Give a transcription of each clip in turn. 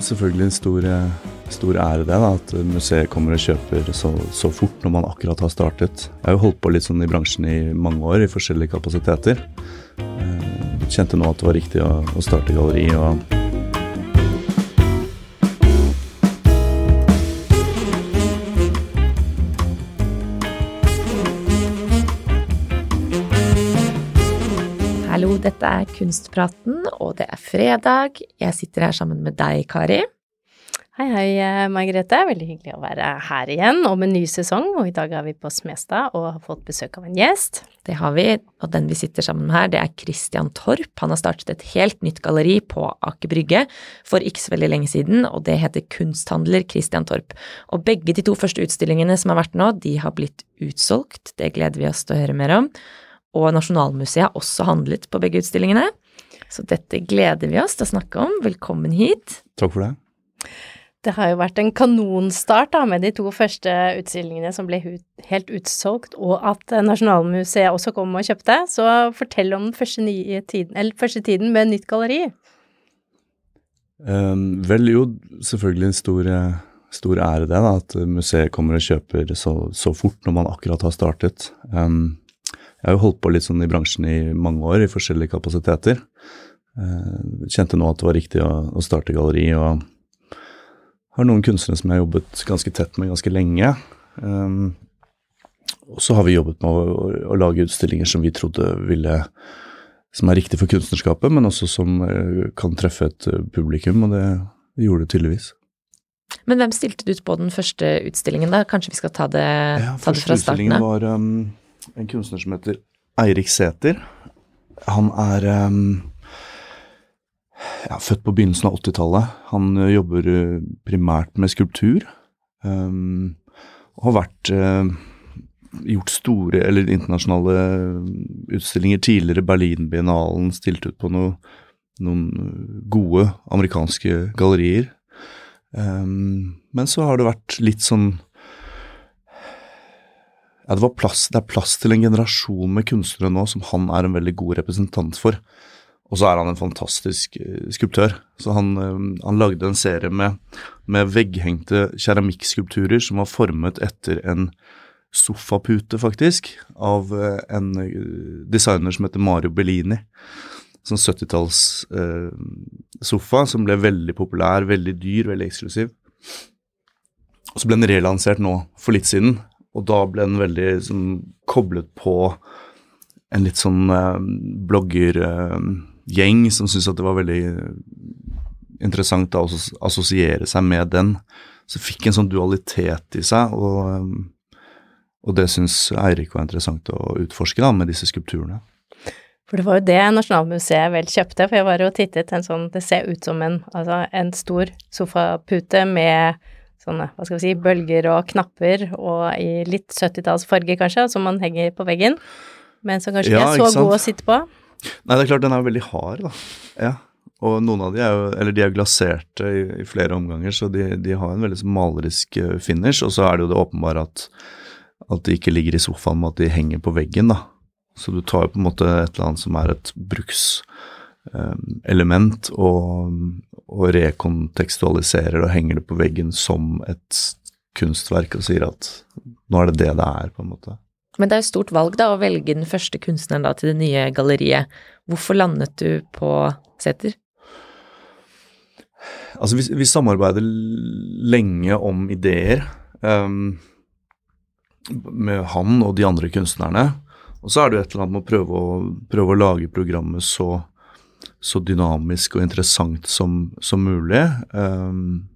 Selvfølgelig en stor, eh, stor ære det, da, at museet kommer og kjøper så, så fort når man akkurat har startet. Jeg har jo holdt på litt sånn i bransjen i mange år, i forskjellige kapasiteter. Eh, Kjente nå at det var riktig å, å starte galleri. og dette er Kunstpraten, og det er fredag. Jeg sitter her sammen med deg, Kari. Hei, hei, eh, Margrethe. Veldig hyggelig å være her igjen om en ny sesong. Og i dag er vi på Smestad og har fått besøk av en gjest. Det har vi, og den vi sitter sammen med her, det er Christian Torp. Han har startet et helt nytt galleri på Aker Brygge for ikke så veldig lenge siden, og det heter Kunsthandler Christian Torp. Og begge de to første utstillingene som har vært nå, de har blitt utsolgt. Det gleder vi oss til å høre mer om. Og Nasjonalmuseet har også handlet på begge utstillingene. Så dette gleder vi oss til å snakke om. Velkommen hit. Takk for det. Det har jo vært en kanonstart da, med de to første utstillingene som ble helt utsolgt, og at eh, Nasjonalmuseet også kom og kjøpte. Så fortell om den første, tiden, første tiden med nytt galleri. Um, vel, jo, selvfølgelig en stor, stor ære det, da, at museet kommer og kjøper så, så fort når man akkurat har startet. Um, jeg har jo holdt på litt sånn i bransjen i mange år, i forskjellige kapasiteter. Uh, kjente nå at det var riktig å, å starte galleri, og har noen kunstnere som jeg har jobbet ganske tett med ganske lenge. Um, og så har vi jobbet med å, å, å, lage utstillinger som vi trodde ville Som er riktig for kunstnerskapet, men også som uh, kan treffe et publikum, og det, det gjorde det tydeligvis. Men hvem stilte du ut på den første utstillingen, da? Kanskje vi skal ta det, ja, ta det fra starten av? Første utstillingen var um, en kunstner som heter Eirik Sæther. Han er um, ja, født på begynnelsen av 80-tallet. Han uh, jobber uh, primært med skulptur. Um, og har vært uh, gjort store eller internasjonale utstillinger tidligere. Berlin-biennalen, stilt ut på noe, noen gode amerikanske gallerier. Um, men så har det vært litt sånn ja, det, plass, det, er plass til en generasjon med kunstnere nå som han er en veldig god representant for. Og så er han en fantastisk uh, skulptør. Så han, uh, han, lagde en serie med, med vegghengte keramikkskulpturer som var formet etter en sofapute, faktisk, av uh, en designer som heter Mario Bellini. Sånn 70-talls sofa som ble veldig populær, veldig dyr, veldig eksklusiv. Og så ble den relansert nå for litt siden, og da ble den veldig sånn, koblet på en litt sånn blogger gjeng som syntes at det var veldig interessant å assosiere seg med den. Så fikk en sånn dualitet i seg, og, um, og det syns Eirik var interessant å utforske da, med disse skulpturene. For det var jo det Nasjonalmuseet vel kjøpte, for jeg var jo tittet en sånn Det ser ut som en, altså en stor sofapute med sånne, hva skal vi si, bølger og knapper, og i litt 70-tallsfarge kanskje, som man henger på veggen, men som kanskje ja, ikke er så god å sitte på. Nei, det er klart den er veldig hard, da. Ja. Og noen av de er jo Eller de er glaserte i, i flere omganger, så de, de, har en veldig malerisk eh, finish. Og så er det jo det åpenbare at, at de ikke ligger i sofaen, men at de henger på veggen, da. Så du tar jo på en måte et eller annet som er et brukselement, um, og, og rekontekstualiserer og henger det på veggen som et kunstverk og sier at nå er det det det er, på en måte. Men det er jo stort valg, da, å velge den første kunstneren da, til det nye galleriet. Hvorfor landet du på Sæter? Altså, vi, vi, samarbeider lenge om ideer um, med han og de andre kunstnerne. Og så er det jo et eller annet med å prøve å, prøve å lage programmet så, så, dynamisk og interessant som, som mulig. Um,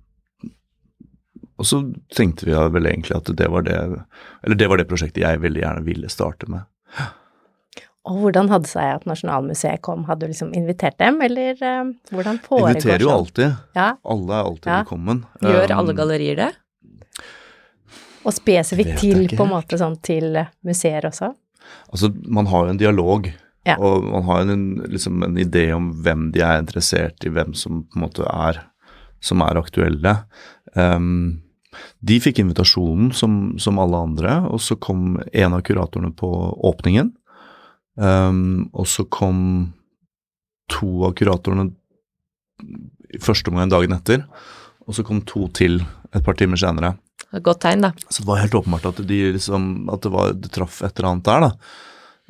og så tenkte vi vel egentlig at det var det Eller det var det prosjektet jeg veldig gjerne ville starte med. Og hvordan hadde det seg at Nasjonalmuseet kom? Hadde du liksom invitert dem, eller uh, hvordan foregår Inviterer jo sånn? alltid. Ja, Alle er alltid Ja. velkommen. Gjør Um, alle gallerier det? og spesifikt til på en måte sånn til museer også? Altså, man har jo en dialog, Ja. og man har en, liksom en idé om hvem de er interessert i, hvem som på en måte er, som er aktuelle. Um, de fikk invitasjonen som, som alle andre, og så kom en av kuratorene på åpningen. Um, og så kom to av kuratorene i første omgang dagen etter, og så kom to til et par timer senere. Godt tegn, da. Så det var helt åpenbart at de liksom, at det, var, det traff et eller annet der, da.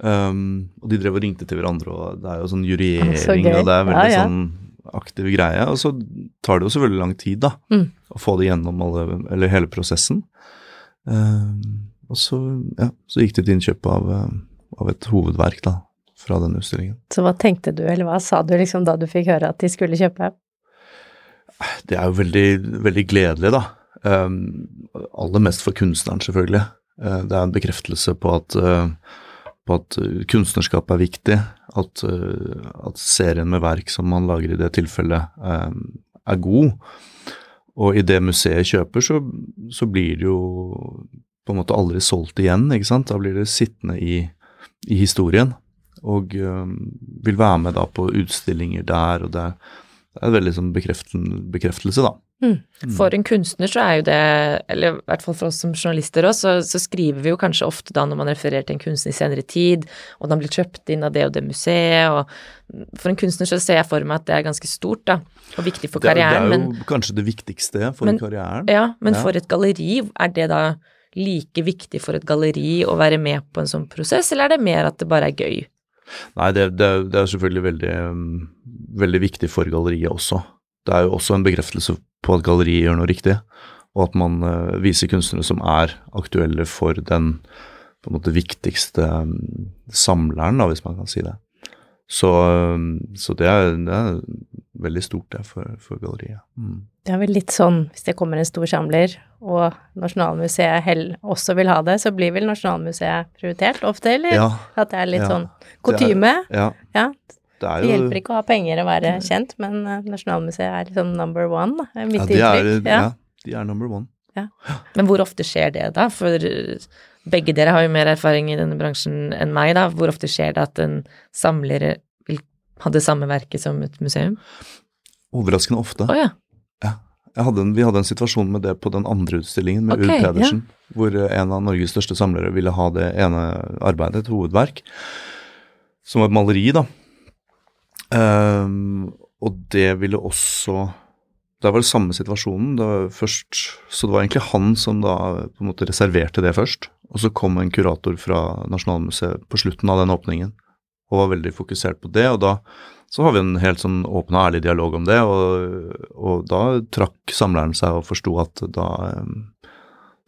Um, og de drev og ringte til hverandre, og det er jo sånn juryering, så og det er veldig Ja, ja. sånn aktiv greie. Og så tar det jo selvfølgelig lang tid, da, Mm. å få det gjennom alle, eller hele prosessen. Um, og så, ja, så gikk det til innkjøp av, um, av et hovedverk, da, fra den utstillingen. Så hva tenkte du, eller hva sa du liksom da du fikk høre at de skulle kjøpe? Det er jo veldig, veldig gledelig, da. Um, aller mest for kunstneren, selvfølgelig. Uh, det er en bekreftelse på at, uh, på at uh, kunstnerskap er viktig. At, uh, at serien med verk som man lager i det tilfellet, um, er god. Og i det museet kjøper, så, så blir det jo på en måte aldri solgt igjen, ikke sant. Da blir det sittende i, i historien. Og um, vil være med da på utstillinger der, og det er, det er veldig sånn bekreftelse, da. For en kunstner så er jo det, eller i hvert fall for oss som journalister òg, så, så skriver vi jo kanskje ofte da når man refererer til en kunstner i senere tid, og den blir kjøpt inn av det og det museet, og for en kunstner så ser jeg for meg at det er ganske stort, da, og viktig for Det er, det er jo men, kanskje det viktigste for Men- karrieren. ja, men Ja. for et galleri, er det da like viktig for et galleri å være med på en sånn prosess, eller er det mer at det bare er gøy? Nei, det, det, det er selvfølgelig veldig, um, veldig viktig for galleriet også. Det er jo også en bekreftelse på at galleriet gjør noe riktig, og at man uh, viser kunstnere som er aktuelle for den på en måte viktigste um, samleren, da, hvis man kan si det. Så, um, så det, er, det er veldig stort det for, for galleriet. Mm. Det er vel litt sånn hvis det kommer en stor samler, og Nasjonalmuseet hell også vil ha det, så blir vel Nasjonalmuseet prioritert ofte, eller? Ja, At det er litt Ja. sånn kutyme? ja. Ja. Det er Det hjelper ikke å ha penger og være kjent, men eh, Nasjonalmuseet er liksom number one, er mitt ja, de er, inntrykk. ja, de er number one. Men hvor ofte skjer det da? For eh, begge dere har jo mer erfaring i denne bransjen enn meg, da. Hvor ofte skjer det at en samler vil ha det samme verket som et museum? Overraskende ofte. Oh, ja. Jeg hadde en, vi hadde en situasjon med det på den andre utstillingen med okay, Ulf Pedersen, hvor eh, en av Norges største samlere ville ha det ene arbeidet, et hovedverk, som var et maleri, da. Ehm, og det ville også Det var det samme situasjonen. Det først, så det var egentlig han som da på en måte reserverte det først. Og så kom en kurator fra Nasjonalmuseet på slutten av den åpningen og var veldig fokusert på det. Og da så har vi en helt sånn åpen og ærlig dialog om det, og, og da trakk samleren seg og forsto at da, eh,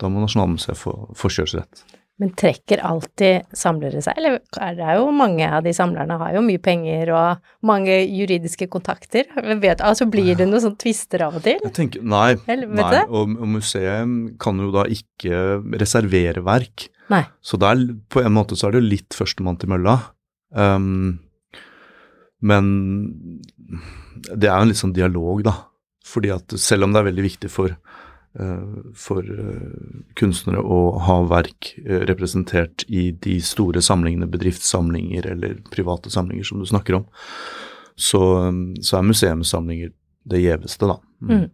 da må Nasjonalmuseet få forkjørsrett. Men trekker alltid samlere seg, eller er det jo mange av de samlerne har jo mye penger og mange juridiske kontakter, vet, altså blir det noen sånne tvister av og til? Tenker, Nei, Eller, vet nei og, og museet kan jo da ikke reservere verk. Nei. Så det er, på en måte så er det jo litt førstemann til mølla. Um, men det er jo en litt sånn dialog, da. Fordi at selv om det er veldig viktig for, for eh, kunstnere å ha verk eh, representert i de store samlingene, bedriftssamlinger eller private samlinger som du snakker om, så, så er museumssamlinger det gjeveste, da. Mm.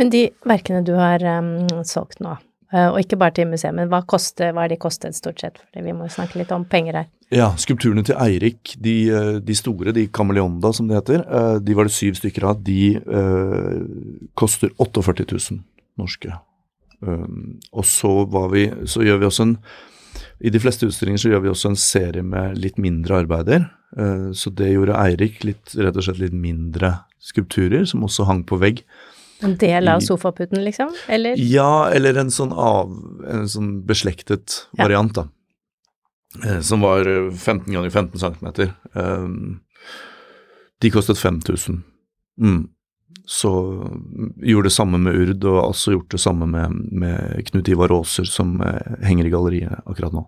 Men de verkene du har um, solgt nå, eh, og ikke bare til museet, men hva, koster, hva har de kostet stort sett? Fordi vi må snakke litt om penger her. Ja, skulpturene til Eirik, de, eh, de store, de Kameleonda som det heter, eh, de var det syv stykker av. De uh, koster 48 000 norske. Um, og så, var vi, så gjør vi også en I de fleste utstillinger så gjør vi også en serie med litt mindre arbeider. Eh, så det gjorde Eirik, litt, rett og slett litt mindre skulpturer, som også hang på vegg. En del av sofaputen, liksom? Eller? Ja, eller en sånn av En sånn beslektet variant, da. Eh, Som var eh, 15 ganger 15 cm. Um, de kostet 5000. Mm. Så mm, gjorde det samme med Urd, og også gjort det samme med, med Knut Ivar Aaser, som eh, henger i galleriet akkurat nå.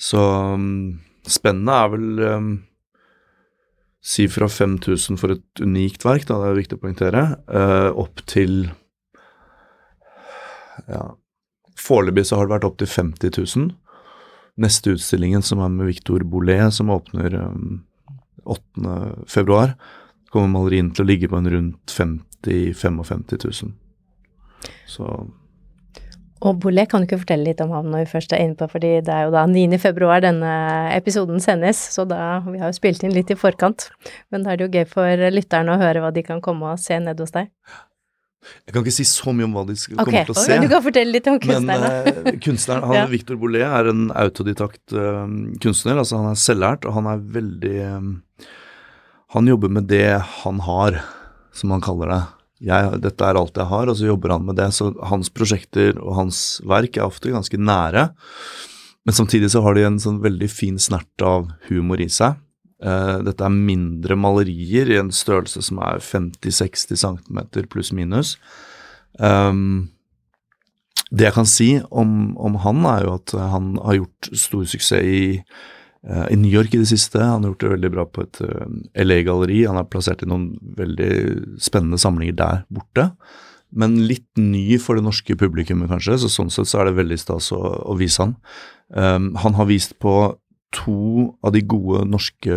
Så mm, spennet er vel um, Si fra 5000 for et unikt verk, da, det er viktig å poengtere, uh, opp til ja, Foreløpig så har det vært opp til 50 000. Neste utstillingen, som er med Victor Bollet, som åpner um, 8. februar, kommer malerien til å ligge på en rundt 50 55 000. Så Og Bolle, kan du ikke fortelle litt om ham når vi først er inne på, fordi det er jo da 9. februar denne episoden sendes, så da Vi har jo spilt inn litt i forkant, men da er det jo gøy for lytterne å høre hva de kan komme og se ned hos deg. Jeg kan ikke si så mye om hva de skal okay. kommer til å se. du kan fortelle litt om Men kunstnerne. eh, kunstneren, han, Ja. Victor Bollet er en autodidakt uh, kunstner. altså Han er selvlært, og han er veldig um, Han jobber med det han har, som han kaller det. Jeg, dette er alt jeg har, og så jobber han med det. Så hans prosjekter og hans verk er ofte ganske nære. Men samtidig så har de en sånn veldig fin snert av humor i seg. Uh, dette er mindre malerier i en størrelse som er 50-60 cm pluss minus. Um, det jeg kan si om, om han, er jo at han har gjort stor suksess i, i New York i det siste. Han har gjort det veldig bra på et eh, LA-galleri. Han er plassert i noen veldig spennende samlinger der borte. Men litt ny for det norske publikummet, kanskje, så sånn sett så er det veldig stas å, å vise han. Um, han har vist på to av de gode norske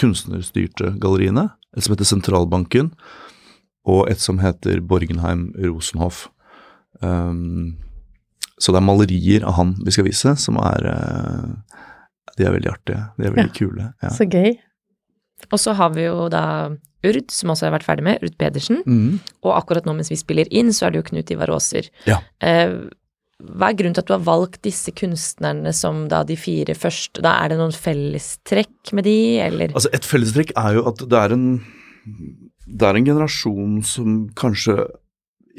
kunstnerstyrte galleriene. Et som heter Sentralbanken, og et som heter Borgenheim Rosenhoff. Um, så det er malerier av han vi skal vise, som er eh, De er veldig artige. De er veldig kule. Ja. Så gøy. Og så har vi jo da Urd, som også har vært ferdig med, Urd Pedersen. Mm. Og akkurat nå mens vi spiller inn, så er det jo Knut Ivar Aaser. Ja. Eh, hva er grunnen til at du har valgt disse kunstnerne som da de fire første? Da er det noen fellestrekk med de, eller? Altså Et fellestrekk er jo at det er en Det er en generasjon som kanskje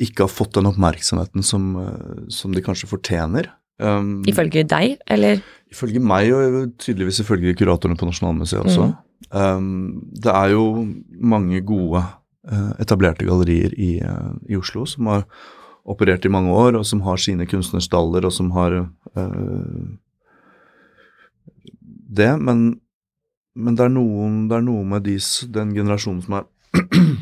ikke har fått den oppmerksomheten som, eh, som de kanskje fortjener. Um, Ifølge deg, eller? Ifølge meg, og tydeligvis ifølge kuratorene på Nasjonalmuseet også. Um, det er jo mange gode uh, etablerte gallerier i, uh, i Oslo som har operert i mange år, og som har sine kunstnerstaller, og som har uh, det. Men, men det, er noen, det er noe med de, den generasjonen som er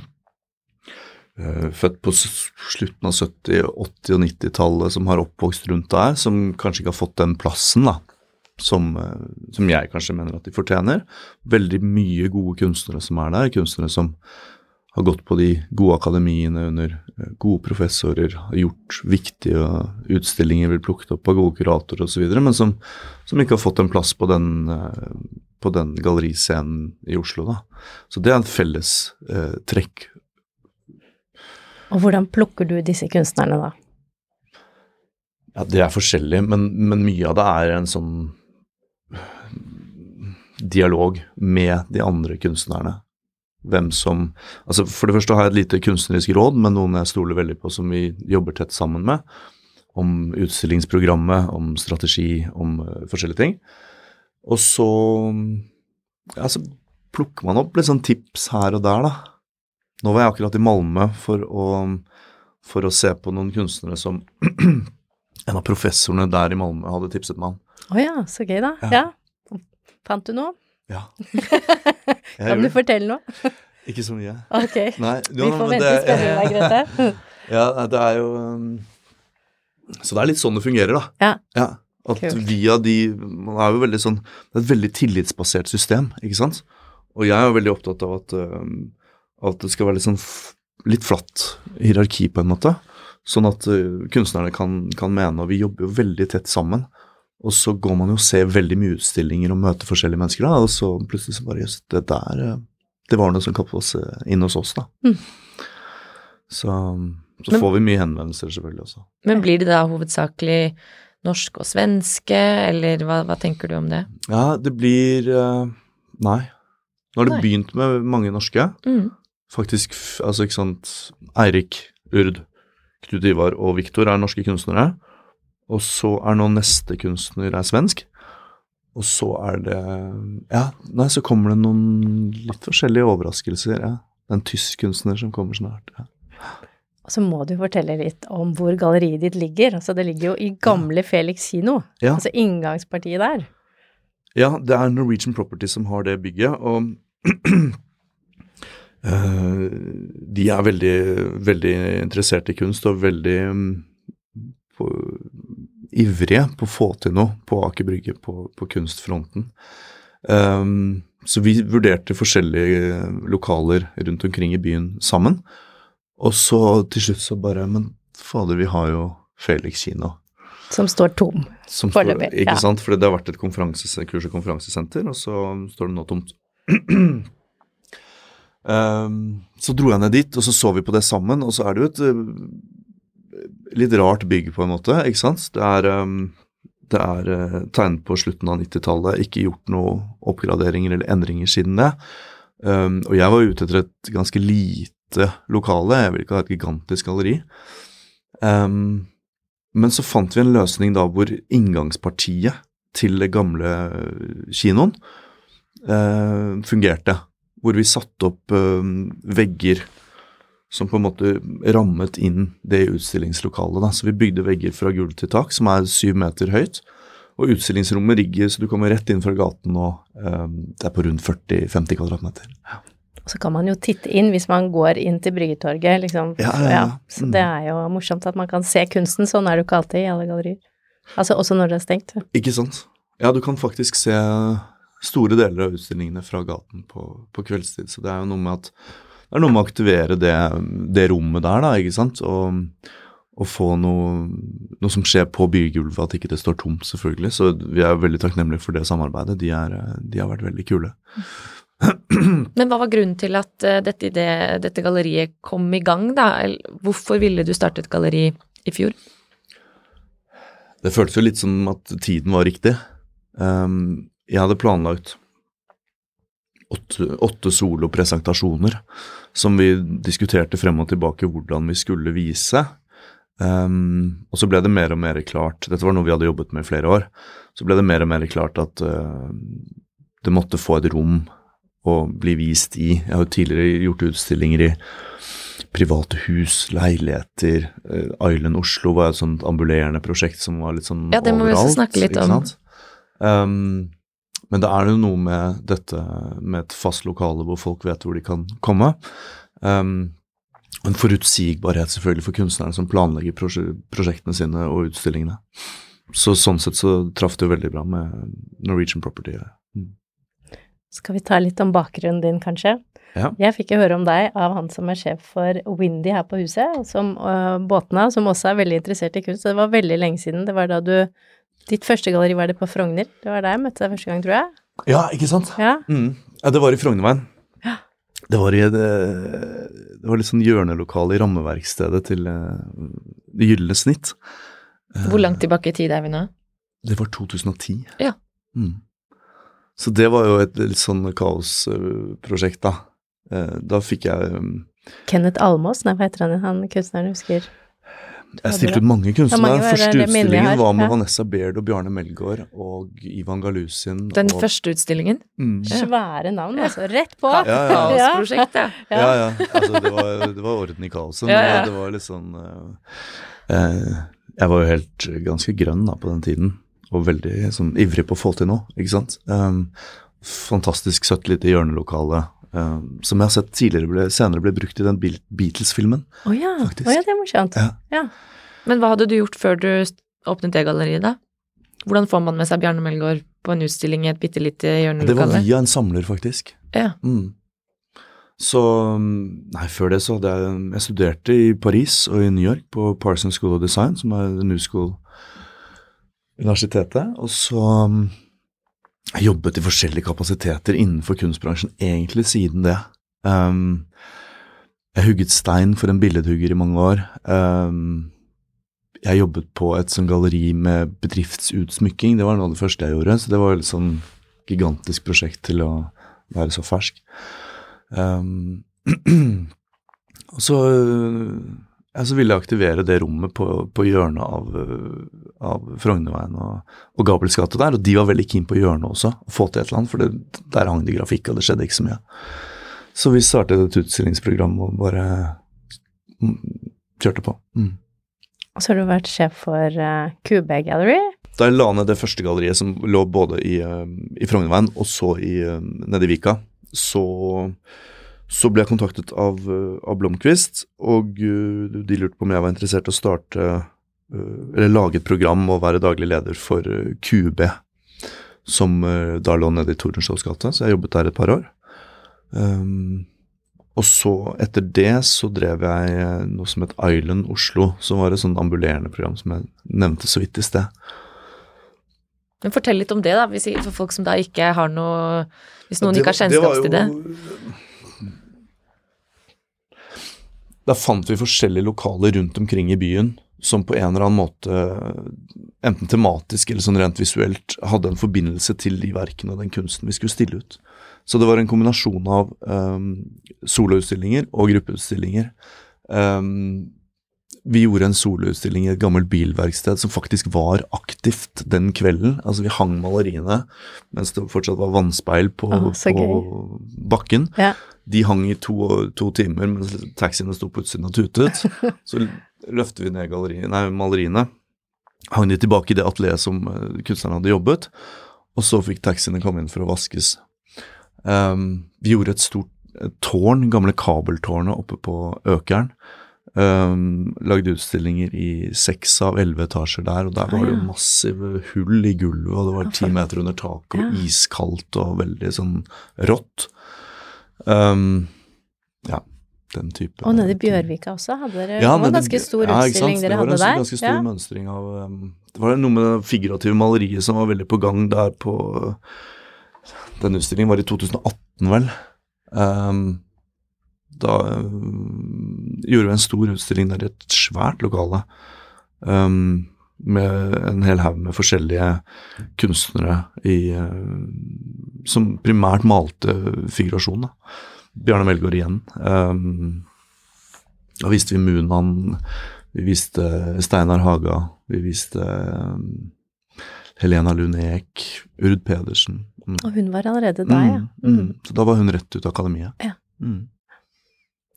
født på slutten av 70-, 80- og 90-tallet, som har oppvokst rundt der, som kanskje ikke har fått den plassen da, som, eh, som jeg kanskje mener at de fortjener. Veldig mye gode kunstnere som er der, kunstnere som har gått på de gode akademiene under eh, gode professorer, har gjort viktige utstillinger, blitt plukket opp av gode kuratorer osv., men som, som ikke har fått en plass på den, eh, på den galleriscenen i Oslo. Da. Så det er en felles eh, trekk. Og hvordan plukker du disse kunstnerne da? Ja, det er forskjellig, men, men mye av det er en sånn dialog med de andre kunstnerne. Hvem som Altså, for det første har jeg et lite kunstnerisk råd med noen jeg stoler veldig på, som vi jobber tett sammen med. Om utstillingsprogrammet, om strategi, om eh, forskjellige ting. Og så ja, så plukker man opp litt sånn tips her og der, da. Nå var jeg akkurat i Malmö for å, for å se på noen kunstnere som en av professorene der i Malmö hadde tipset meg om. Å ja, så gøy da. Ja. Ja. Fant du noe? Ja. Kan du fortelle noe? Ikke så mye. Ok. Nei, Vi får vente spennende, Grete. Ja, det er jo um, Så det er litt sånn det fungerer, da. Ja. At cool. via de Man er jo veldig sånn Det er et veldig tillitsbasert system, ikke sant? Og jeg er jo veldig opptatt av at, um, at det skal være litt sånn litt flatt hierarki, på en måte. Sånn at uh, kunstnerne kan, kan mene, og vi jobber jo veldig tett sammen. Og så går man jo og ser veldig mye utstillinger og møter forskjellige mennesker, da, og så plutselig så bare Jøss, det der uh, Det var noe som kappet oss uh, inn hos oss, da. Mm. Så, så Men- får vi mye henvendelser, selvfølgelig også. Men blir det da hovedsakelig norske og svenske, eller hva, hva tenker du om det? Ja, det blir eh, Nei. Nå har det begynt med mange norske. Mm. Faktisk, altså ikke sant Eirik, Urd, Knut Ivar og Viktor er norske kunstnere. Og så er nå neste kunstner er svensk. Og så er det Ja, nei, så kommer det noen litt forskjellige overraskelser. Ja. Det er en tysk kunstner som kommer snart. Ja. Og så må du fortelle litt om hvor galleriet ditt ligger. Altså det ligger jo i gamle Felix kino. Ja. Altså inngangspartiet der. Ja, det er Norwegian Property som har det bygget, og de er veldig, veldig interessert i kunst og veldig mm, på, ivrige på å få til noe på Aker Brygge på, på kunstfronten. Um, så vi vurderte forskjellige lokaler rundt omkring i byen sammen. Og så til slutt så bare Men fader, vi har jo Felix kino. Som står tom foreløpig. ikke Ja. sant? For det har vært et kurs- og konferansesenter, og så står det nå tomt. Ehm, så dro jeg ned dit, og så så vi på det sammen, og så er det jo et eh, litt rart bygg på en måte, ikke sant? Det er, um, det er uh, tegnet på slutten av 90-tallet, ikke gjort noen oppgraderinger eller endringer siden det. Um, og jeg var ute etter et ganske lite lokale, jeg vil ikke ha et gigantisk galleri. Men så fant vi en løsning da hvor inngangspartiet til det gamle kinoen uh, fungerte. Hvor vi satte opp eh, vegger som på en måte rammet inn det utstillingslokalet. Da. Så vi bygde vegger fra gulv til tak, som er syv meter høyt. Og utstillingsrommet rigger så du kommer rett inn fra gaten, og eh, det er på rundt 40-50 kvadratmeter. Så kan man jo titte inn hvis man går inn til Bryggetorget, liksom. Ja, ja, ja. Så Mm. det er jo morsomt at man kan se kunsten. Sånn er det jo ikke alltid i alle gallerier. Altså også når det er stengt. Ikke sant? Ja, du kan faktisk se store deler av utstillingene fra gaten på, på kveldstid. Så det er jo noe med at det er noe med å aktivere det, det rommet der, da, ikke sant. Og, og få noe, noe som skjer på bygulvet, at ikke det står tomt, selvfølgelig. Så vi er veldig takknemlige for det samarbeidet. De, er, de har vært veldig kule. Men hva var grunnen til at eh, dette, det, dette galleriet kom i gang, da? Hvorfor ville du starte et galleri i fjor? Det føltes jo litt som at tiden var riktig. Ehm, jeg hadde planlagt åtte, åtte solopresentasjoner som vi diskuterte frem og tilbake hvordan vi skulle vise. Um, og så ble det mer og mer klart, dette var noe vi hadde jobbet med i flere år, så ble det mer og mer klart at uh, det måtte få et rom å bli vist i. Jeg har jo tidligere gjort utstillinger i private hus, leiligheter. Uh, Island Oslo var et sånt ambulerende prosjekt som var litt sånn overalt. Ja, det må vi også overalt. snakke litt om. Um, men det er jo noe med dette med et fast lokale hvor folk vet hvor de kan komme. Um, en forutsigbarhet selvfølgelig for kunstnerne som planlegger prosjektene sine og utstillingene. Så sånn sett så traff det jo veldig bra med Norwegian Property. Mm. Skal vi ta litt om bakgrunnen din, kanskje? Ja. Jeg fikk jo høre om deg av han som er sjef for Windy her på huset, som uh, båtene, som også er veldig interessert i kunst. Det var veldig lenge siden. Det var da du Ditt første galleri var det på Frogner. Det var der jeg møtte deg første gang, tror jeg. Ja, ikke sant? Ja. Mm. Ja, det var i Frognerveien. Ja. Det var i det, det var litt sånn hjørnelokale i rammeverkstedet til eh, Det gylne snitt. Eh, Hvor langt tilbake i tid er vi nå? Det var 2010. Ja. Mm. Så det var jo et litt sånn kaosprosjekt, da. Eh, Da fikk jeg um, Kenneth Almås, nei, hva heter han, han kunstneren husker? Jeg stilte ut mange kunstnere. mange første utstillingen var med Ja. Vanessa Baird og Bjarne Melgaard og Ivan Galusin. Den og, første utstillingen? Mm. Svære navn, altså. Rett på! Ja, ja. Kaosprosjekt, ja. Ja, ja. Altså, det var, det var orden i kaoset. Men Ja, ja. det var litt sånn uh, uh, Jeg var jo helt ganske grønn da på den tiden, og veldig sånn ivrig på å få til noe, ikke sant. Um, fantastisk søtt lite hjørnelokale. Um, som jeg har sett tidligere ble, senere ble brukt i den Beatles-filmen. Å ja. Oh ja, det er morsomt. Ja. Ja. Men hva hadde du gjort før du åpnet det galleriet, da? Hvordan får man med seg Bjarne Melgaard på en utstilling i et bitte lite Det var via en samler, faktisk. Ja. Mm. Så um, Nei, før det så hadde jeg Jeg studerte i Paris og i New York på Parsons School of Design, som er New School-universitetet. Og så um, jeg jobbet i forskjellige kapasiteter innenfor kunstbransjen egentlig siden det. Um, jeg hugget stein for en billedhugger i mange år. Um, jeg jobbet på et sånn galleri med bedriftsutsmykking. Det var noe av det første jeg gjorde, så det var et sånn gigantisk prosjekt til å være så fersk. Um, og så, ja, så ville jeg aktivere det rommet på, på hjørnet av, øh, av Frognerveien og, og Gabels gate der, og de var veldig keen på hjørnet også, å få til et eller annet, for det, der hang det grafikk, og det skjedde ikke så mye. Så vi startet et utstillingsprogram og bare mm, kjørte på. Mm. Og så har du vært sjef for uh, QB Gallery. da jeg la ned det første galleriet som lå både i, uh, i Frognerveien og så i, uh, nede i Vika, så, så ble jeg kontaktet av, eh, av Blomkvist, og eh, de lurte på om jeg var interessert i å starte eh, Eller lage et program og være daglig leder for QB, som da lå nede i Tordenskiolds gate, så jeg jobbet der et par år. Um, og så, etter det, så drev jeg noe som het Island Oslo, som var et sånn ambulerende program som jeg nevnte så vidt i sted. Men fortell litt om det, da, hvis, for folk som da ikke har noe Hvis noen var, ikke har kjennskap til det. Da fant vi forskjellige lokaler rundt omkring i byen som på en eller annen måte, enten tematisk eller sånn rent visuelt, hadde en forbindelse til de verkene og den kunsten vi skulle stille ut. Så det var en kombinasjon av um, soloutstillinger og gruppeutstillinger. Um, vi gjorde en soloutstilling i et gammelt bilverksted som faktisk var aktivt den kvelden. Altså Vi hang maleriene mens det fortsatt var vannspeil på, ah, på bakken. Ja. De hang i to, to timer mens taxiene sto på utsiden og tutet. Så løfter vi ned galleri- nei, maleriene, hang de tilbake i det atelieret som eh, kunstneren hadde jobbet, og så fikk taxiene komme inn for å vaskes. Um, vi gjorde et stort tårn, gamle kabeltårnet oppe på Økeren. Um, lagde utstillinger i seks av elleve etasjer der, og der var det jo massive hull i gulvet, og det var ti meter under taket, og iskaldt og veldig sånn rått. Um, ja, den type Og nede i. Bjørvika også hadde dere Ja, det var ganske stor ja, utstilling dere hadde der. Det var en ganske stor Ja. mønstring av um, Det var noe med det figurative maleriet som var veldig på gang der på Den utstillingen var i 2018, vel. Um, da um, gjorde vi en stor utstilling der i et svært lokale. Um, med en hel haug med forskjellige kunstnere i, uh, som primært malte figurasjon. Da. Bjarne Melgaard igjen. Um, da viste vi Munan, vi viste Steinar Haga, vi viste um, Helena Lund-Eek, Urd Pedersen. Mm. Og hun var allerede der, ja. Mm, Mm. mm. Så da var hun rett ut av akademiet. Ja. Mm.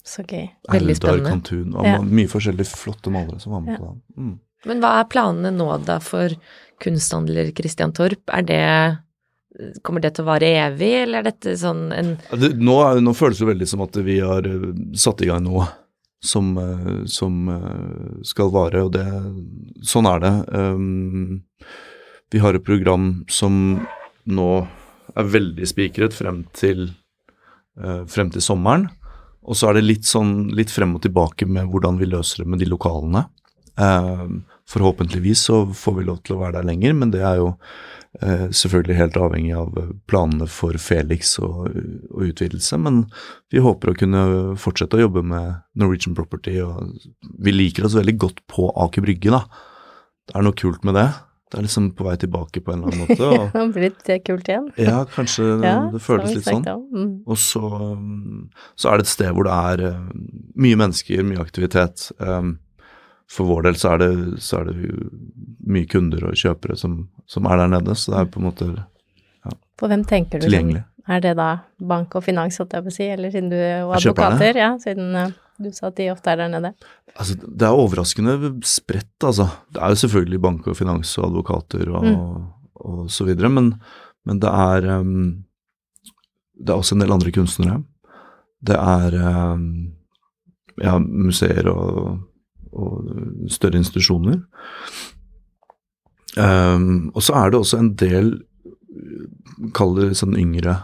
Så gøy. Veldig Eldar spennende. Kantun, Ja. mye forskjellige flotte malere som var med Ja. på det. Men hva er planene nå da for kunsthandler Christian Torp? Er det Kommer det til å vare evig, eller er dette sånn en Det, nå, nå føles det veldig som at vi har eh, satt i gang noe som, eh, som eh, skal vare, og det, sånn er det. Um, vi har et program som nå er veldig spikret frem til, frem til sommeren. Og så er det litt sånn litt frem og tilbake med hvordan vi løser det med de lokalene. Um, forhåpentligvis så får vi lov til å være der lenger, men det er jo eh, selvfølgelig helt avhengig av eh, planene for Felix og, og utvidelse. Men vi håper å kunne fortsette å jobbe med Norwegian Property, og vi liker oss veldig godt på Aker Brygge, da. Det er noe kult med det. Det er liksom på vei tilbake på en eller annen måte. Og, Det har blitt eh, kult igjen. ja, kanskje Ja, det føles litt sånn. Mm. Og så, um, så er det et sted hvor det er uh, mye mennesker, mye aktivitet. Um, for vår del så er det, så er det mye kunder og kjøpere som, som er der nede, så det er på en måte For hvem tenker du? tilgjengelig. Er det da bank og finans, holdt jeg på å si, eller siden du og Er advokater? Ja, siden eh, du sa at de ofte er der nede. Altså, det er overraskende spredt, altså. Det er jo selvfølgelig bank og finans og advokater og, Mm. og så videre, men, men det er um, Det er også en del andre kunstnere. Det er um, ja, museer og, og større institusjoner. Um, og så er det også en del, kall det sånn yngre,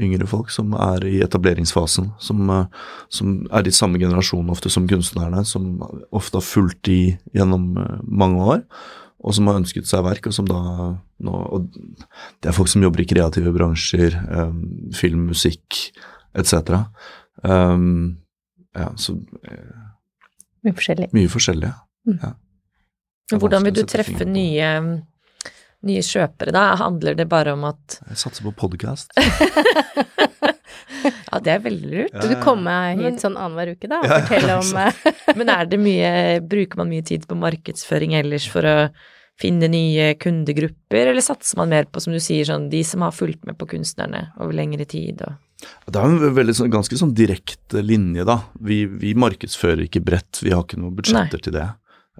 yngre folk, som er i etableringsfasen. Som, eh, som er i samme generasjon ofte som kunstnerne, som ofte har fulgt de gjennom eh, mange år. Og som har ønsket seg verk, og som da nå Og det er folk som jobber i kreative bransjer, um, film, musikk etc. Um, ja, så eh, Mye forskjellig. mye forskjellig. Mm. Ja. Hvordan vil du treffe nye, nye kjøpere da? Handler det bare om at Jeg satser på podkast. Ja, det er veldig lurt. Så du kommer Men- hit sånn annenhver uke, da, og Ja, forteller om eh, Men er det mye Bruker man mye tid på markedsføring ellers for å finne nye kundegrupper, eller satser man mer på, som du sier, sånn de som har fulgt med på kunstnerne over lengre tid og Det er en veldig, sånn- ganske sånn direkte linje, da. Vi, vi markedsfører ikke bredt, vi har ikke noen budsjetter til det.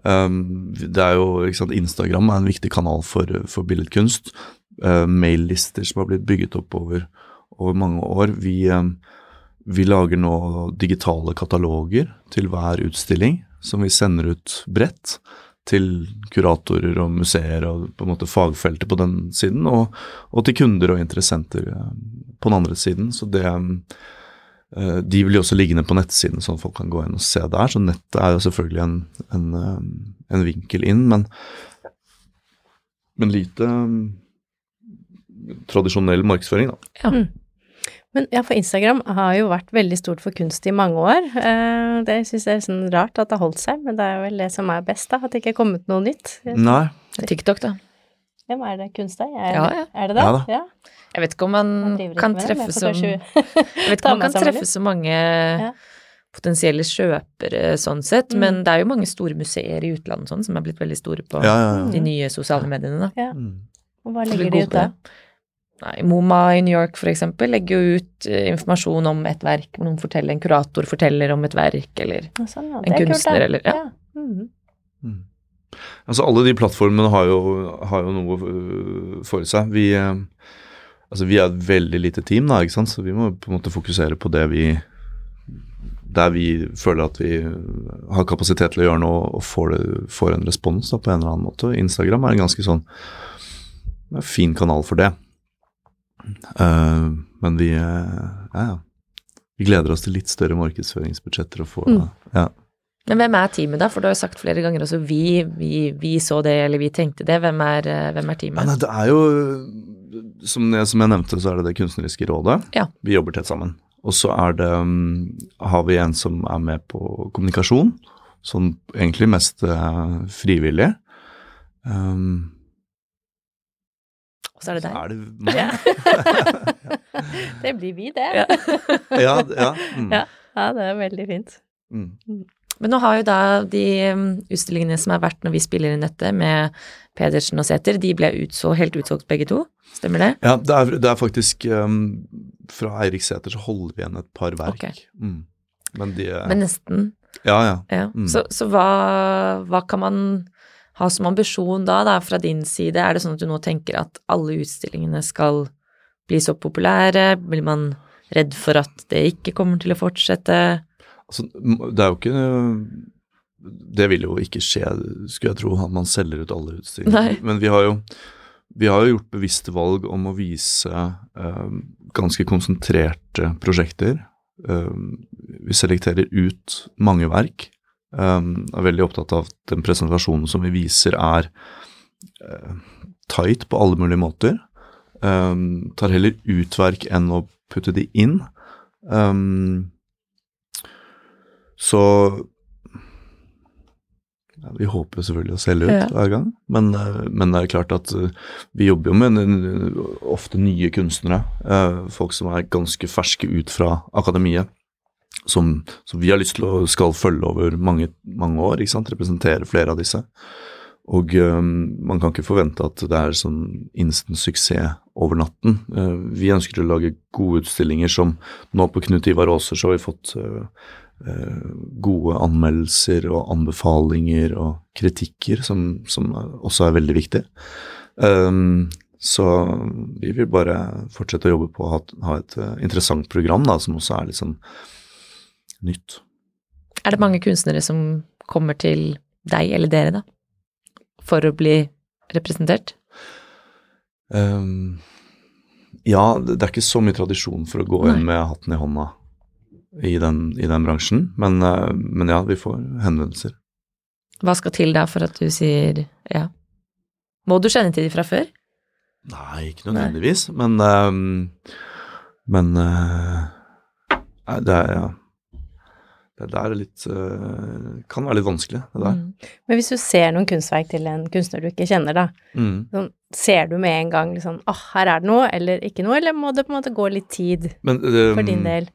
Um, det er jo, sant, Instagram er en viktig kanal for, for billedkunst. Uh, Maillister som har blitt bygget opp over, over mange år. Vi, um, vi lager nå digitale kataloger til hver utstilling som vi sender ut bredt til kuratorer og museer og på en måte fagfeltet på den siden, og, og til kunder og interessenter uh, på den andre siden. Så det uh, De blir også liggende på nettsiden, sånn at folk kan gå inn og se der. Så nettet er jo selvfølgelig en, en, um, en vinkel inn, men, men lite tradisjonell markedsføring, da. Ja. Men ja, for Instagram har jo vært veldig stort for kunst i mange år. Eh, det syns jeg er sånn rart at det har holdt seg, men det er vel det som er best, da. At det ikke er kommet noe nytt. Nei. TikTok, da. Hvem er det kunst da? Er, Ja, ja. er det det? Ja da. Ja. Jeg vet ikke om man Man kan det, treffe men så Jeg vet ikke om man kan treffe så mange Ja. potensielle kjøpere sånn sett, Mm. men det er jo mange store museer i utlandet sånn som er blitt veldig store på Ja, ja, ja. de nye sosiale mediene, da. Ja. Mm. Og hva legger de ut da? Nei, MoMA i New York for eksempel legger jo ut eh, informasjon om et verk, hvor noen forteller, en kurator forteller om et verk, eller Ja, Sånn, ja. En er kunstner, eller- ja. ja. Mm. Altså alle de plattformene har jo, har jo noe øh, for seg. Vi, øh, altså vi er et veldig lite team, da, ikke sant? så vi må på en måte fokusere på det vi Der vi føler at vi har kapasitet til å gjøre noe og får, det, får en respons da, på en eller annen måte. Instagram er en ganske sånn en fin kanal for det. Eh, men vi eh, ja, ja. Vi gleder oss til litt større markedsføringsbudsjetter og få Mm. ja. Men hvem er teamet, da? For du har jo sagt flere ganger også vi, vi, vi så det, eller vi tenkte det. Hvem er, eh, hvem er Ja, teamet? nei, det er jo som jeg, som jeg nevnte, så er det Det kunstneriske rådet. Ja. Vi jobber tett sammen. Og så er det um, har vi en som er med på kommunikasjon, sånn egentlig mest frivillig. Um, Og så er det så er det meg. det blir vi, det. Ja. ja, ja. Mm, Ja. Ja, det er veldig fint. mm. Men nå har jo da de um, utstillingene som har vært når vi spiller inn dette, med Pedersen og Sæther, de ble utså, helt utsolgt begge to. Stemmer det? ja det, er, det er faktisk um, Fra Eirik Sæther så holder vi igjen et par verk. Okay. Mm. Men de Men nesten. Ja, ja. Ja. Mm. Så, så hva, hva kan man ha som ambisjon da, da, fra din side? Er det sånn at du nå tenker at alle utstillingene skal bli så populære? Blir man redd for at det ikke kommer til å fortsette? Altså, det er jo ikke Det vil jo ikke skje, skulle jeg tro, at man selger ut alle utstillinger. Nei. Men vi har jo vi har jo gjort bevisste valg om å vise eh, ganske konsentrerte prosjekter. Eh, vi selekterer ut mange verk. Eh, er veldig opptatt av at den presentasjonen som vi viser, er uh, tight på alle mulige måter. Um, tar heller ut verk enn å putte de inn. Um, så ja, Vi håper jo selvfølgelig å selge ut Ja. hver gang, men, eh, men det er klart at eh, vi jobber jo med ofte nye kunstnere. folk som er ganske ferske ut fra akademiet. Som, som vi har lyst til å skal følge over mange, mange år, ikke sant? representere flere av disse. Og eh, man kan ikke forvente at det er sånn instant suksess over natten. Uh, vi ønsker å lage gode utstillinger som nå på Knut Ivar Aaser så har vi fått eh, eh, gode anmeldelser og anbefalinger og kritikker, som, som også er veldig viktig. Um, så vi vil bare fortsette å jobbe på å ha, ha et interessant program da, som også er litt sånn nytt. Er det mange kunstnere som kommer til deg eller dere, da? For å bli representert? Um, ja, det er ikke så mye tradisjon for å gå inn med hatten i hånda i den, i den bransjen, men, eh, men ja, vi får henvendelser. Hva skal til da for at du sier ja? Må du kjenne til de fra før? Nei, ikke nødvendigvis, men um, Men uh, det er ja. Det der er litt eh, Kan være litt vanskelig, det der. Mm. Men hvis du ser noen kunstverk til en kunstner du ikke kjenner, da, Mm. sånn, ser du med en gang liksom åh, her er det noe, eller ikke noe, eller må det på en måte gå litt tid Men for ehm, din del?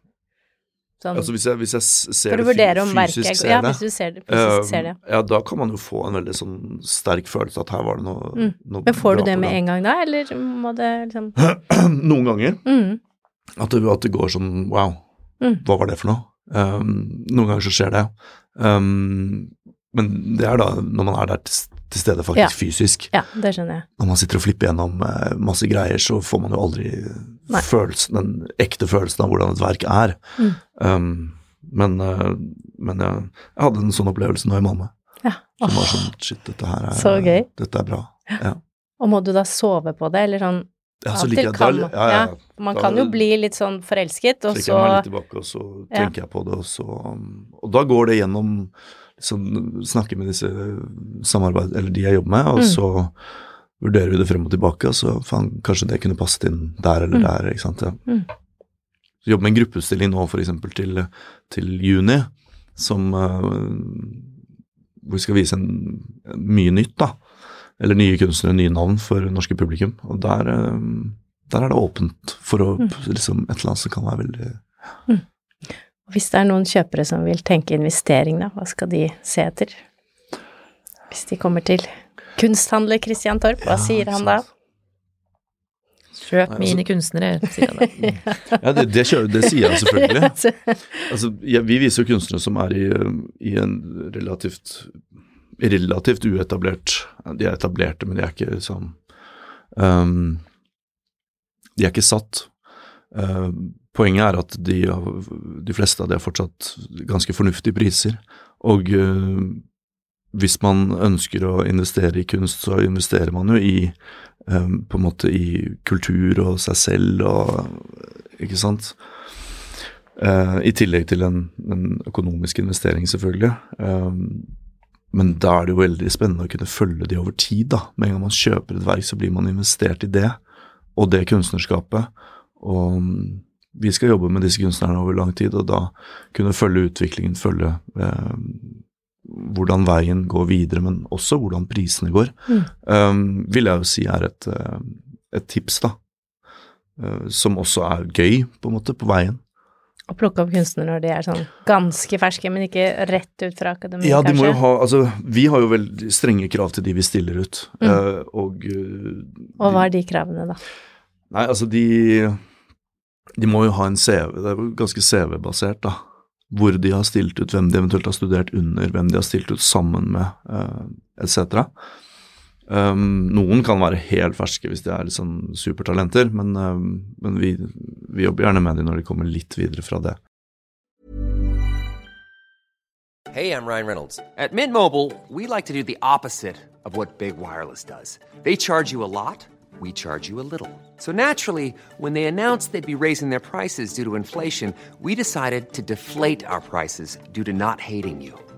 Sånn, Altså hvis jeg, hvis jeg ser det fysisk, om verket er ser Ja, det, hvis du ser det, fysisk ser det. ja, da kan man jo få en veldig sånn sterk følelse at her var det noe, Mm. noe Men får du det med en gang da, eller må det liksom Noen ganger. mm, At det, at det går sånn wow, Mm. hva var det for noe? Um, noen ganger så skjer det. Um, Men det er da når man er der til, til stede faktisk Ja. fysisk. Ja, det skjønner jeg. Når man sitter og flipper gjennom eh, masse greier, så får man jo aldri Nei. følelsen, den ekte følelsen av hvordan et verk er. Mm. Um, men uh, men jeg, jeg hadde en sånn opplevelse nå i Malmö. Ja. Som var sånn Shit, dette her er Så gøy. Dette er bra. Ja. Og må du da sove på det, eller sånn Ja, så liker jeg kan da, ja, ja, ja. Man Da- kan jo bli litt sånn forelsket, og trekker så jeg meg litt tilbake, og så tenker jeg på det, og så Og da går det gjennom liksom, Snakke med disse samarbeid... Eller de jeg jobber med, og Mm. så vurderer vi det frem og tilbake, og så faen, kanskje det kunne passet inn der eller Mm. der, ikke sant. Ja. Mm. Så jobber med en gruppeutstilling nå, eksempel, til, til juni, som uh, Hvor vi skal vise en, mye nytt, da. Eller nye kunstnere, nye navn for norske publikum. Og der, eh, der er det åpent for å Mm. liksom et eller annet som kan være veldig Hvis det er noen kjøpere som vil tenke investering, da, hva skal de se etter? Hvis de kommer til kunsthandler Christian Torp, hva Ja, sier han da? Kjøp Nei, mine altså- kunstnere, sier han da. Ja, det, det, kjører, det sier jeg selvfølgelig. Altså, Altså, ja, vi viser jo kunstnere som er i, i en relativt relativt uetablert De er etablerte, men de er ikke sånn um, De er ikke satt. Uh, poenget er at de, de fleste av de har fortsatt ganske fornuftige priser. Og uh, hvis man ønsker å investere i kunst, så investerer man jo i um, på en måte i kultur og seg selv og Ikke sant? Uh, I tillegg til en, en økonomisk investering, selvfølgelig. Um, men da er det jo veldig spennende å kunne følge de over tid. da. Med en gang man kjøper et verk, så blir man investert i det, og det kunstnerskapet. Og um, vi skal jobbe med disse kunstnerne over lang tid, og da kunne følge utviklingen, følge eh, hvordan veien går videre, men også hvordan prisene går, Mm. um, vil jeg jo si er et, eh, et tips, da. Uh, som også er gøy, på en måte, på veien. Å plukke opp kunstnere når de er sånn ganske ferske, men ikke rett ut fra akademiet, Ja, de må jo ha Altså, vi har jo veldig strenge krav til de vi stiller ut, Mm. eh, og eh, Og hva er de kravene, da? Nei, altså, de De må jo ha en CV, det er jo ganske CV-basert, da. Hvor de har stilt ut, hvem de eventuelt har studert under, hvem de har stilt ut sammen med, uh, etc. Um, noen kan være helt ferske hvis de er liksom supertalenter, men, um, men vi, vi jobber gjerne med dem når de kommer litt videre fra det. Hey, I'm Ryan Reynolds. At Mint Mobile, we like to do the opposite of what Big Wireless does. They charge you a lot, we charge you a little. So naturally, when they announced they'd be raising their prices due to inflation, we decided to deflate our prices due to not hating you.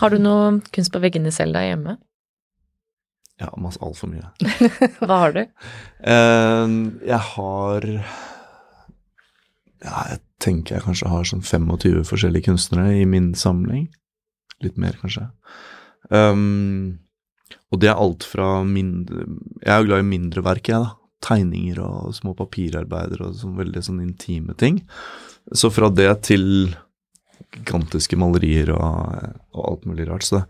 Har du noe kunst på veggene selv der hjemme? Ja, masse altfor mye. Hva har du? Eh, jeg har Ja, jeg tenker jeg kanskje har sånn 25 forskjellige kunstnere i min samling. Litt mer, kanskje. Um, og det er alt fra mindre Jeg er jo glad i mindre verk, jeg, da. Tegninger og små papirarbeider og sånn veldig sånn intime ting. Så fra det til gigantiske malerier og, og alt mulig rart. Så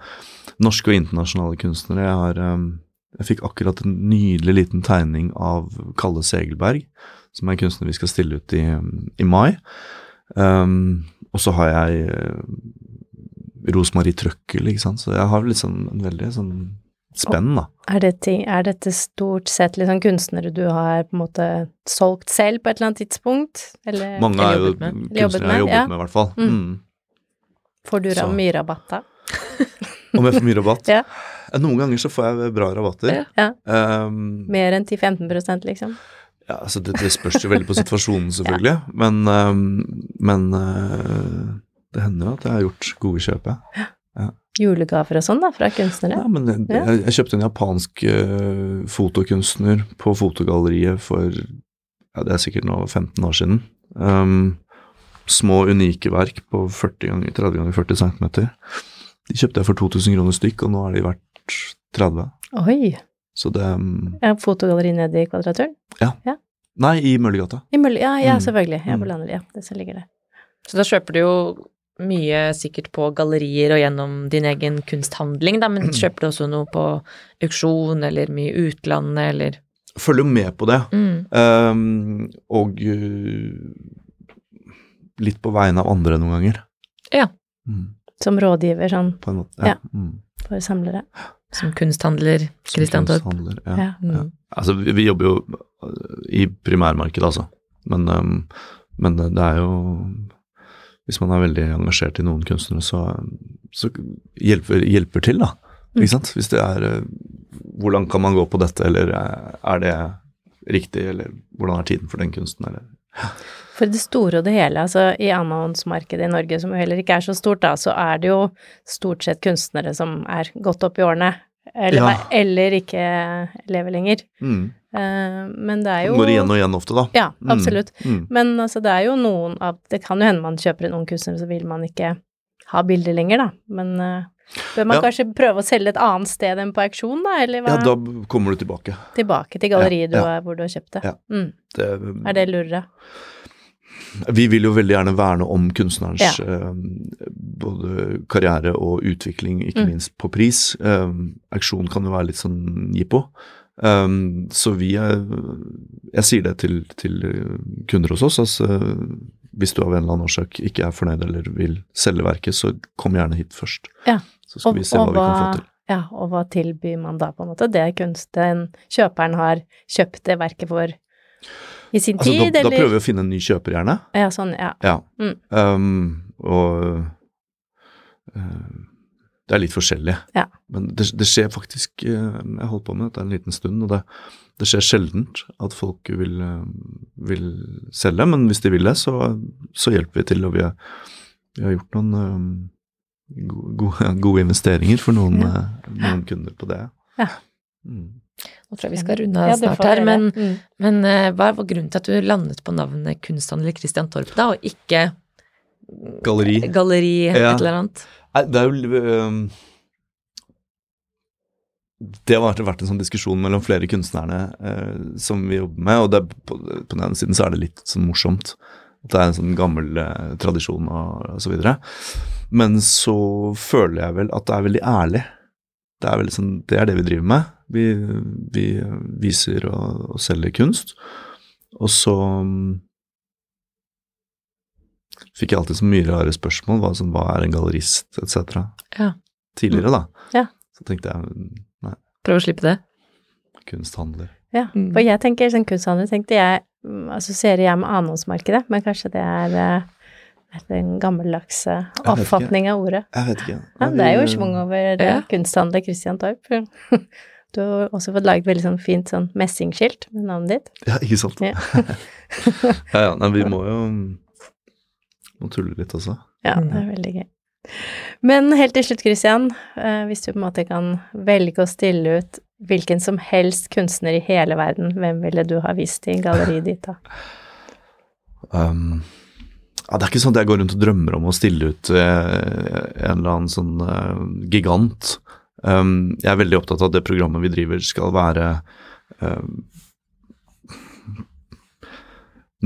norske og internasjonale kunstnere Jeg har um, jeg fikk akkurat en nydelig liten tegning av Kalle Segelberg, som er en kunstner vi skal stille ut i, i mai. Um, og så har jeg uh, Rosmarie Trøkkel, ikke sant. Så jeg har sånn en veldig sånn spenn, da. Er dette, dette stort sett liksom kunstnere du har på en måte solgt selv på et eller annet tidspunkt? Eller Mange eller er jo med. Kunstnere jeg har jobbet ja. med, i hvert fall. Mm. Mm. får du så- mye rabatt da? Om jeg får mye rabatt? Ja. Eh, Noen ganger så får jeg bra rabatter. Ja. Um, Mer enn 10-15% liksom. ja, altså det, det spørs jo veldig på situasjonen, selvfølgelig. Men, um, men uh, det hender jo at jeg har gjort gode kjøp, ja. Julegaver og sånn, da, fra kunstnere. Ja, men jeg, jeg, jeg kjøpte en japansk uh, fotokunstner på fotogalleriet for ja, det er sikkert nå 15 år siden. Um, små, unike verk på 40 ganger, 30 ganger 40 cm. De kjøpte jeg for 2000 kroner stykk, og nå er de verdt 30. Oi. Så det um, Ja, fotogalleri nede i Kvadraturen? Ja. Nei, i Møllergata. I Mølle, ja, ja, Mm. selvfølgelig. Ja, på Mm. ja, det som ligger der. Så da kjøper du jo mye sikkert på gallerier og gjennom din egen kunsthandling, da, men kjøper du også noe på auksjon eller mye i utlandet, eller Følger jo med på det. mm. Um, og uh, litt på vegne av andre noen ganger. Ja. Mm, Som rådgiver sånn på en måte. Ja. Mm. for samlere. Som kunsthandler Kristian Christian Torp. Ja. Ja. Mm. Ja. Altså, vi, vi jobber jo øh, i primærmarkedet, altså. Men, um, men det er jo Hvis man er veldig engasjert i noen kunstnere, så, så hjelper, hjelper til, da. Mm. Ikke sant? Hvis det er øh, Hvordan kan man gå på dette, eller øh, er det riktig, eller hvordan er tiden for den kunsten, eller For det store og det hele, altså i annonsmarkedet i Norge, som jo heller ikke er så stort, da, så er det jo stort sett kunstnere som er godt opp i årene, eller, Ja. eller ikke lever lenger. mm. Eh, men det er jo Går igjen og igjen ofte, da. Ja, Mm, absolutt. Mm. Men altså, det er jo noen av Det kan jo hende man kjøper en ung kunstner, så vil man ikke ha bilder lenger, da. Men uh, bør man Ja. kanskje prøve å selge et annet sted enn på auksjon, da? Eller hva? Ja, da kommer du tilbake. Tilbake til galleriet Ja, ja. hvor du har kjøpt det. Mm. Det, Er det lurere? Vi vil jo veldig gjerne verne om kunstnerens Ja. eh, både karriere og utvikling, ikke Mm. minst på pris. Eh, auksjon kan jo være litt sånn jippo. Um, så vi er Jeg sier det til, til kunder hos oss. Altså, hvis du av en eller annen årsak ikke er fornøyd eller vil selge verket, så kom gjerne hit først. Ja. Så skal vi se hva vi kan få til. Ja, og hva tilbyr man da, på en måte? Det er kunst den kjøperen har kjøpt det verket for i sin Altså, tid, da, da prøver vi å finne en ny kjøper, gjerne. Ja, sånn, ja. Ja. Mm. Um, og uh, det er litt forskjellig. Ja. Men det, det skjer faktisk uh, Jeg har holdt på med dette en liten stund, og det, det skjer sjeldent at folk vil, uh, vil selge. Men hvis de vil det, så, så hjelper vi til. Og vi har, vi har gjort noen um, gode, gode, investeringer for noen, Ja. noen kunder på det. Ja. Mm. Nå tror jeg vi skal runde av Ja, snart her, men. Mm. men uh, hva var grunnen til at du landet på navnet kunsthandler Christian Torp, da, og ikke Galleri. galleri Ja. et eller annet? Det er jo Det har vært, en sånn diskusjon mellom flere kunstnerne øh, som vi jobber med, og det, på, på den ene siden så er det litt sånn morsomt. Det er en sånn gammel øh, tradisjon og, og så videre. Men så føler jeg vel at det er veldig ærlig. Det er, sånn, det, er det vi driver med. Vi, vi viser og, og selger kunst. Og så fikk jeg alltid så mye rare spørsmål. Hva, som, hva er en gallerist, etc. Ja. Tidligere, da. Ja. Så tenkte jeg nei, Prøv å slippe det. kunsthandler. Ja, Mm. for jeg tenker sånn kunsthandler, tenkte jeg, mm, assosierer jeg med annonsmarkedet, men kanskje det er den gammeldagse eh, oppfatning av ordet. Jeg vet ikke. Ja, det er jo schwung over eh, Ja. kunsthandler Christian Torp. Du har også fått laget veldig sånn fint sånn messingskilt med navnet ditt. Ja, ikke sant? Ja. ja, ja, nei, vi må jo må tulle litt også. Ja, det er veldig gøy. Men helt til slutt, Christian, eh, hvis du på en måte kan velge å stille ut hvilken som helst kunstner i hele verden, hvem ville du ha vist i galleriet ditt da? Um, ja, det er ikke sånn at jeg går rundt og drømmer om å stille ut eh, en eller annen sånn eh, gigant. Um, jeg er veldig opptatt av at det programmet vi driver skal være eh,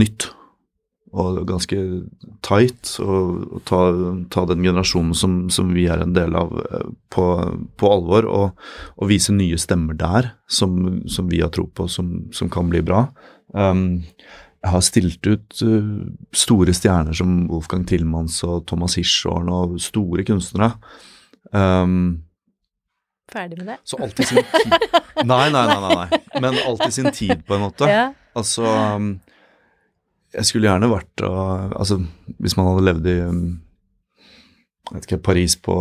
nytt og ganske tight, og, og ta, ta den generasjonen som, som vi er en del av, eh, på, på alvor, og, og vise nye stemmer der som, som vi har tro på, som, som kan bli bra. Um, jeg har stilt ut uh, store stjerner som Wolfgang Tillmans og Thomas Hirschhorn og store kunstnere. Um, Ferdig med det? så alltid sin tid Nei, nei, nei, nei, nei. Men alltid sin tid, på en måte. Ja. Altså um, Jeg skulle gjerne vært og, Altså, hvis man hadde levd i jeg vet ikke, Paris på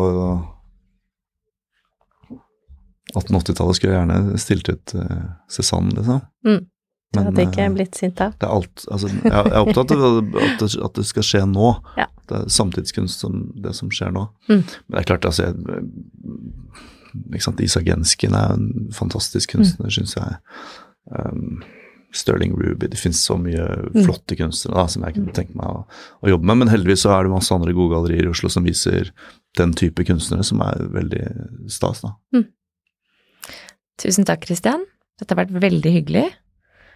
1880-tallet skulle jeg gjerne stilt ut uh, Cézanne, liksom. Mm. Det hadde ikke jeg blitt sint av. det er alt Altså, jeg, jeg er opptatt av at det, at det skal skje nå. Ja. Det er samtidskunst som det som skjer nå. Mm. Men det er klart, altså jeg, ikke sant, Isak Genskin er en fantastisk kunstner, Mm. syns jeg. Um, Sterling Ruby Det finnes så mye Mm. flotte kunstnere da, som jeg kunne tenke meg å, å jobbe med. Men heldigvis så er det masse andre gode gallerier i Oslo som viser den type kunstnere, som er veldig stas. da. Tusen takk, Christian. Dette har vært veldig hyggelig.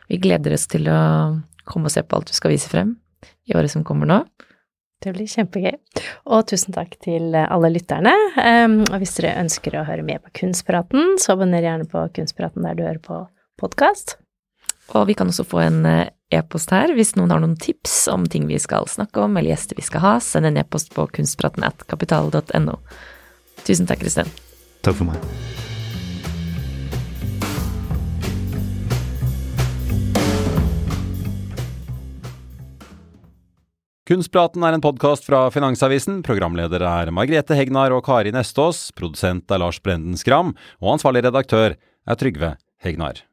Vi gleder oss til å komme og se på alt du skal vise frem i året som kommer nå. Det blir kjempegøy. Og tusen takk til alle lytterne. Um, og hvis dere ønsker å høre mer på Kunstpraten, så abonner gjerne på Kunstpraten der du hører på podkast. Og vi kan også få en eh, e-post her hvis noen har noen tips om ting vi skal snakke om, eller gjester vi skal ha. Send en e-post på kunstpraten at kapital.no. Tusen takk, Kristin. Takk for meg. Kunstpraten er en podkast fra Finansavisen. Programledere er Margrethe Hegnar og Kari Nestås. Produsent er Lars Brenden Skram. Og ansvarlig redaktør er Trygve Hegnar.